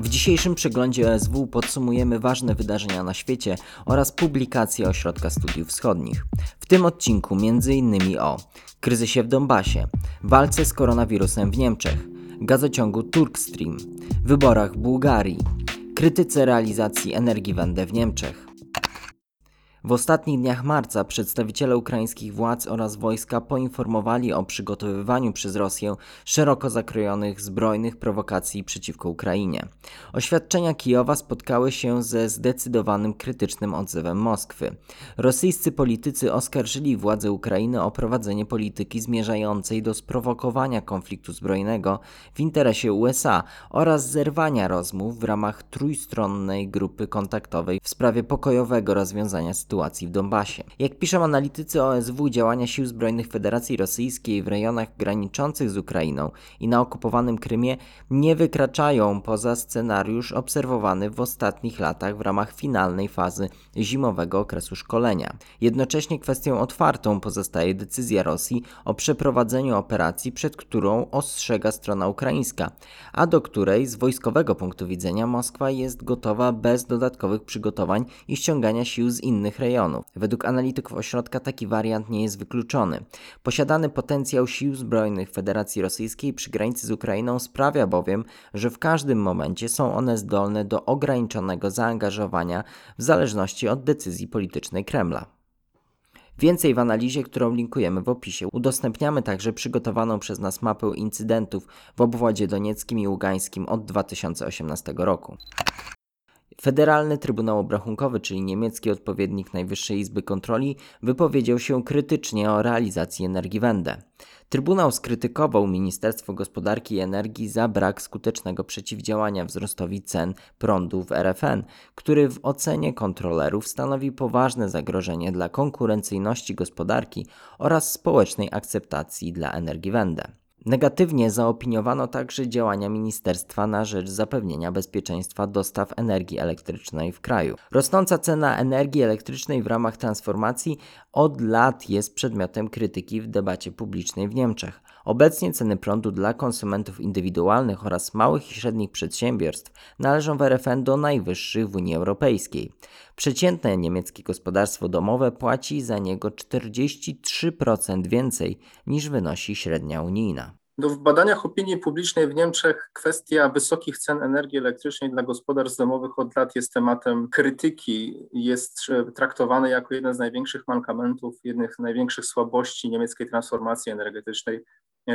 W dzisiejszym przeglądzie OSW podsumujemy ważne wydarzenia na świecie oraz publikacje Ośrodka Studiów Wschodnich. W tym odcinku m.in. o kryzysie w Donbasie, walce z koronawirusem w Niemczech, gazociągu Turkstream, wyborach w Bułgarii, krytyce realizacji Energiewende w Niemczech, w ostatnich dniach marca przedstawiciele ukraińskich władz oraz wojska poinformowali o przygotowywaniu przez Rosję szeroko zakrojonych zbrojnych prowokacji przeciwko Ukrainie. Oświadczenia Kijowa spotkały się ze zdecydowanym krytycznym odzewem Moskwy. Rosyjscy politycy oskarżyli władze Ukrainy o prowadzenie polityki zmierzającej do sprowokowania konfliktu zbrojnego w interesie USA oraz zerwania rozmów w ramach trójstronnej grupy kontaktowej w sprawie pokojowego rozwiązania sytuacji sytuacji w Donbasie. Jak piszą analitycy OSW, działania sił zbrojnych Federacji Rosyjskiej w rejonach graniczących z Ukrainą i na okupowanym Krymie nie wykraczają poza scenariusz obserwowany w ostatnich latach w ramach finalnej fazy zimowego okresu szkolenia. Jednocześnie kwestią otwartą pozostaje decyzja Rosji o przeprowadzeniu operacji, przed którą ostrzega strona ukraińska, a do której z wojskowego punktu widzenia Moskwa jest gotowa bez dodatkowych przygotowań i ściągania sił z innych rejonów. Według analityków ośrodka taki wariant nie jest wykluczony. Posiadany potencjał sił zbrojnych Federacji Rosyjskiej przy granicy z Ukrainą sprawia bowiem, że w każdym momencie są one zdolne do ograniczonego zaangażowania w zależności od decyzji politycznej Kremla. Więcej w analizie, którą linkujemy w opisie. Udostępniamy także przygotowaną przez nas mapę incydentów w obwodzie donieckim i ługańskim od 2018 roku. Federalny Trybunał Obrachunkowy, czyli niemiecki odpowiednik Najwyższej Izby Kontroli, wypowiedział się krytycznie o realizacji Energiewende. Trybunał skrytykował Ministerstwo Gospodarki i Energii za brak skutecznego przeciwdziałania wzrostowi cen prądu w RFN, który w ocenie kontrolerów stanowi poważne zagrożenie dla konkurencyjności gospodarki oraz społecznej akceptacji dla Energiewende. Negatywnie zaopiniowano także działania ministerstwa na rzecz zapewnienia bezpieczeństwa dostaw energii elektrycznej w kraju. Rosnąca cena energii elektrycznej w ramach transformacji od lat jest przedmiotem krytyki w debacie publicznej w Niemczech. Obecnie ceny prądu dla konsumentów indywidualnych oraz małych i średnich przedsiębiorstw należą w RFN do najwyższych w Unii Europejskiej. Przeciętne niemieckie gospodarstwo domowe płaci za niego 43% więcej niż wynosi średnia unijna. W badaniach opinii publicznej w Niemczech kwestia wysokich cen energii elektrycznej dla gospodarstw domowych od lat jest tematem krytyki, jest traktowany jako jeden z największych mankamentów, jednych z największych słabości niemieckiej transformacji energetycznej,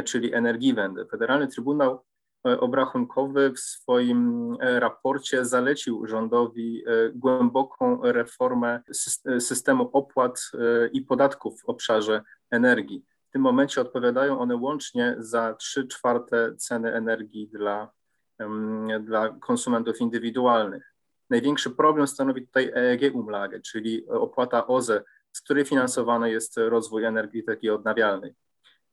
czyli Energiewende. Federalny Trybunał Obrachunkowy w swoim raporcie zalecił rządowi głęboką reformę systemu opłat i podatków w obszarze energii tym momencie odpowiadają one łącznie za 3 czwarte ceny energii dla, dla konsumentów indywidualnych. Największy problem stanowi tutaj EEG-Umlage, czyli opłata OZE, z której finansowany jest rozwój energetyki odnawialnej.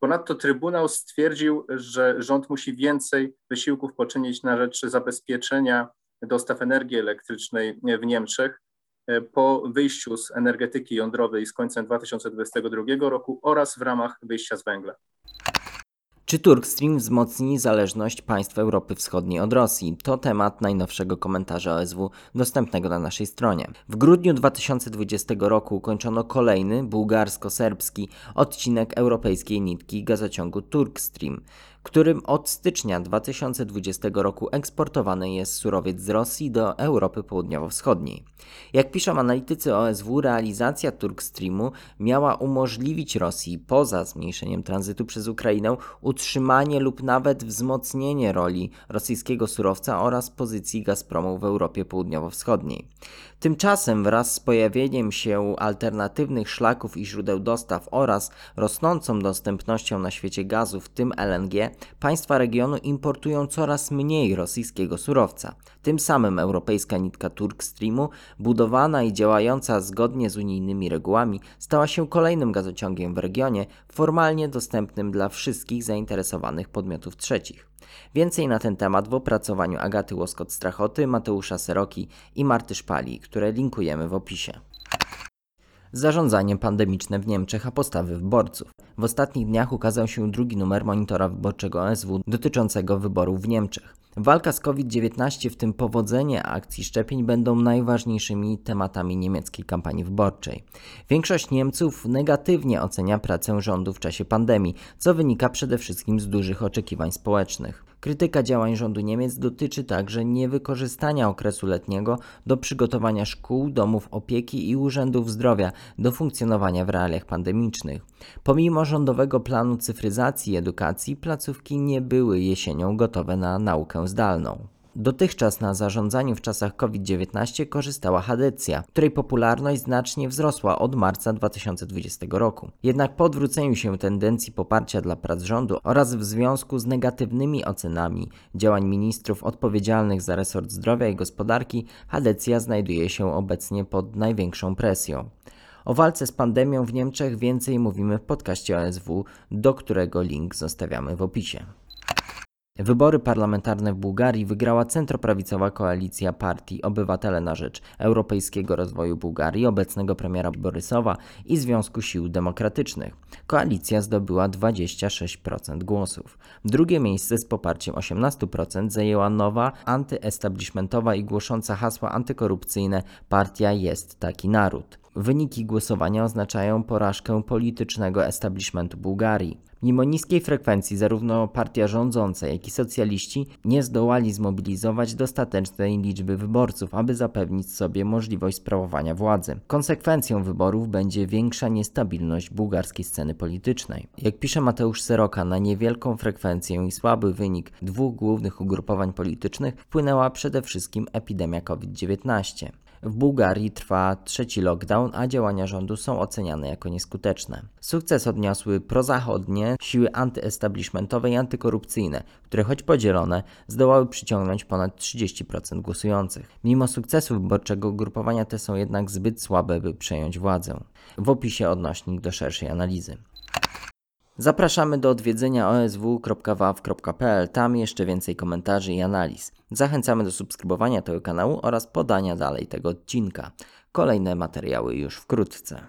Ponadto Trybunał stwierdził, że rząd musi więcej wysiłków poczynić na rzecz zabezpieczenia dostaw energii elektrycznej w Niemczech, po wyjściu z energetyki jądrowej z końcem 2022 roku oraz w ramach wyjścia z węgla. Czy Turkstream wzmocni zależność państw Europy Wschodniej od Rosji? To temat najnowszego komentarza OSW dostępnego na naszej stronie. W grudniu 2020 roku ukończono kolejny bułgarsko-serbski odcinek europejskiej nitki gazociągu Turkstream którym od stycznia 2020 roku eksportowany jest surowiec z Rosji do Europy Południowo-Wschodniej. Jak piszą analitycy OSW, realizacja Turkstreamu miała umożliwić Rosji, poza zmniejszeniem tranzytu przez Ukrainę, utrzymanie lub nawet wzmocnienie roli rosyjskiego surowca oraz pozycji Gazpromu w Europie Południowo-Wschodniej. Tymczasem wraz z pojawieniem się alternatywnych szlaków i źródeł dostaw oraz rosnącą dostępnością na świecie gazu, w tym LNG, państwa regionu importują coraz mniej rosyjskiego surowca. Tym samym europejska nitka Turkstreamu, budowana i działająca zgodnie z unijnymi regułami, stała się kolejnym gazociągiem w regionie, formalnie dostępnym dla wszystkich zainteresowanych podmiotów trzecich. Więcej na ten temat w opracowaniu Agaty Łoskot-Strachoty, Mateusza Seroki i Marty Szpali, które linkujemy w opisie. Zarządzanie pandemiczne w Niemczech, a postawy wyborców. W ostatnich dniach ukazał się drugi numer monitora wyborczego OSW dotyczącego wyborów w Niemczech. Walka z COVID-19, w tym powodzenie akcji szczepień, będą najważniejszymi tematami niemieckiej kampanii wyborczej. Większość Niemców negatywnie ocenia pracę rządu w czasie pandemii, co wynika przede wszystkim z dużych oczekiwań społecznych. Krytyka działań rządu Niemiec dotyczy także niewykorzystania okresu letniego do przygotowania szkół, domów opieki i urzędów zdrowia do funkcjonowania w realiach pandemicznych. Pomimo rządowego planu cyfryzacji edukacji, placówki nie były jesienią gotowe na naukę zdalną. Dotychczas na zarządzaniu w czasach COVID-19 korzystała Hadecja, której popularność znacznie wzrosła od marca 2020 roku. Jednak po odwróceniu się tendencji poparcia dla prac rządu oraz w związku z negatywnymi ocenami działań ministrów odpowiedzialnych za resort zdrowia i gospodarki, Hadecja znajduje się obecnie pod największą presją. O walce z pandemią w Niemczech więcej mówimy w podcaście OSW, do którego link zostawiamy w opisie. Wybory parlamentarne w Bułgarii wygrała centroprawicowa koalicja partii Obywatele na Rzecz Europejskiego Rozwoju Bułgarii, obecnego premiera Borysowa i Związku Sił Demokratycznych. Koalicja zdobyła 26% głosów. Drugie miejsce z poparciem 18% zajęła nowa, antyestablishmentowa i głosząca hasła antykorupcyjne Partia Jest Taki Naród. Wyniki głosowania oznaczają porażkę politycznego establishmentu Bułgarii. Mimo niskiej frekwencji zarówno partia rządząca, jak i socjaliści nie zdołali zmobilizować dostatecznej liczby wyborców, aby zapewnić sobie możliwość sprawowania władzy. Konsekwencją wyborów będzie większa niestabilność bułgarskiej sceny politycznej. Jak pisze Mateusz Seroka, na niewielką frekwencję i słaby wynik dwóch głównych ugrupowań politycznych wpłynęła przede wszystkim epidemia COVID-19. W Bułgarii trwa trzeci lockdown, a działania rządu są oceniane jako nieskuteczne. Sukces odniosły prozachodnie siły antyestablishmentowe i antykorupcyjne, które choć podzielone, zdołały przyciągnąć ponad 30% głosujących. Mimo sukcesu wyborczego ugrupowania te są jednak zbyt słabe, by przejąć władzę. W opisie odnośnik do szerszej analizy. Zapraszamy do odwiedzenia osw.waw.pl, tam jeszcze więcej komentarzy i analiz. Zachęcamy do subskrybowania tego kanału oraz podania dalej tego odcinka. Kolejne materiały już wkrótce.